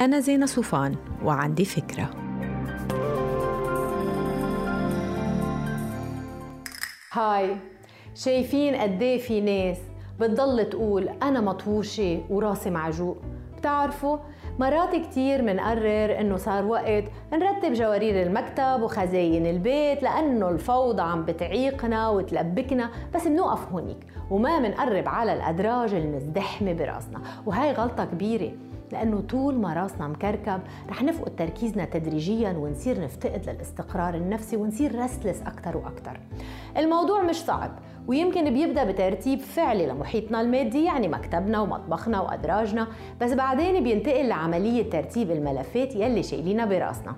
أنا زينة صوفان وعندي فكرة. هاي شايفين قد إيه في ناس بتضل تقول أنا مطوشة وراسي معجوق. بتعرفوا مرات كتير منقرر إنه صار وقت نرتب جوارير المكتب وخزاين البيت لأنه الفوضى عم بتعيقنا وتلبكنا بس منوقف هونيك وما منقرب على الأدراج المزدحمة براسنا. وهي غلطة كبيرة. لأنه طول ما راسنا مكركب رح نفقد تركيزنا تدريجيا ونصير نفتقد للاستقرار النفسي ونصير رسلس أكثر وأكثر الموضوع مش صعب ويمكن بيبدأ بترتيب فعلي لمحيطنا المادي يعني مكتبنا ومطبخنا وأدراجنا بس بعدين بينتقل لعملية ترتيب الملفات يلي شايلينها براسنا.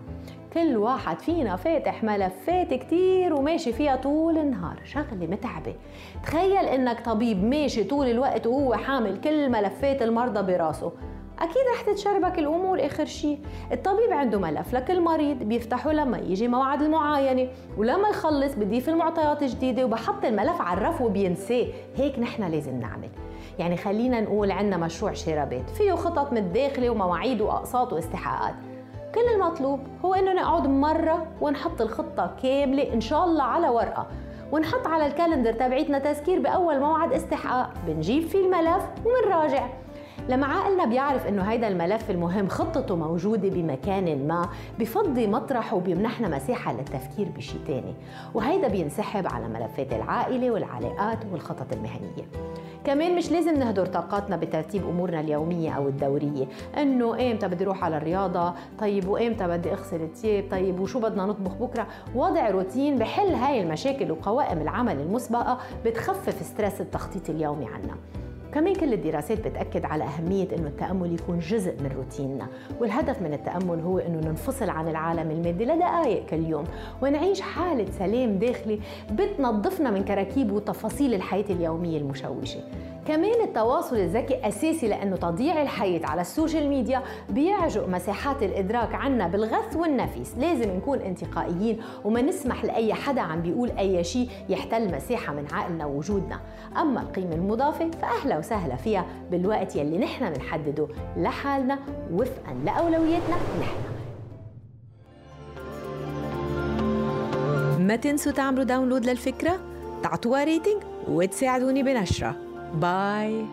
كل واحد فينا فاتح ملفات كتير وماشي فيها طول النهار شغلة متعبة. تخيل إنك طبيب ماشي طول الوقت وهو حامل كل ملفات المرضى براسه. أكيد رح تتشربك الأمور آخر شيء الطبيب عنده ملف لكل مريض بيفتحه لما يجي موعد المعاينة. ولما يخلص بضيف المعطيات جديدة وبحط الملف على الرف وبينساه. هيك نحن لازم نعمل. يعني خلينا نقول عندنا مشروع شرابات. فيه خطط من الداخل ومواعيد وأقساط واستحقاقات. كل المطلوب هو إنه نقعد مرة ونحط الخطة كاملة إن شاء الله على ورقة. ونحط على الكالندر تبعيتنا تذكير بأول موعد استحقاق. بنجيب فيه الملف ومنراجع لما عقلنا بيعرف إنه هيدا الملف المهم خطته موجودة بمكان ما بفضي مطرحه وبيمنحنا مساحة للتفكير بشيء تاني. وهيدا بينسحب على ملفات العائلة والعلاقات والخطط المهنية. كمان مش لازم نهدر طاقاتنا بترتيب أمورنا اليومية أو الدورية. إنه ايمتى بدي أروح على الرياضة؟ طيب وايمتى بدي أغسل الثياب؟ طيب وشو بدنا نطبخ بكرة؟ وضع روتين بحل هاي المشاكل وقوائم العمل المسبقة بتخفف stress التخطيط اليومي عنا. كمان كل الدراسات بتأكد على أهمية أنه التأمل يكون جزء من روتيننا والهدف من التأمل هو أنه ننفصل عن العالم المادي لدقائق كل يوم ونعيش حالة سلام داخلي بتنظفنا من كراكيب وتفاصيل الحياة اليومية المشوشة. كمان التواصل الذكي أساسي لأنه تضييع الحياة على ال social media بيعجق مساحات الإدراك عنا بالغث والنفيس. لازم نكون انتقائيين وما نسمح لأي حدا عم بيقول أي شيء يحتل مساحة من عقلنا ووجودنا. أما القيمة المضافة فأهلا وسهلا فيها بالوقت يلي نحن بنحدده لحالنا وفقا لأولوياتنا نحن. ما تنسوا تعملوا download للفكرة تعطوها rating وتساعدوني بنشرها. Bye.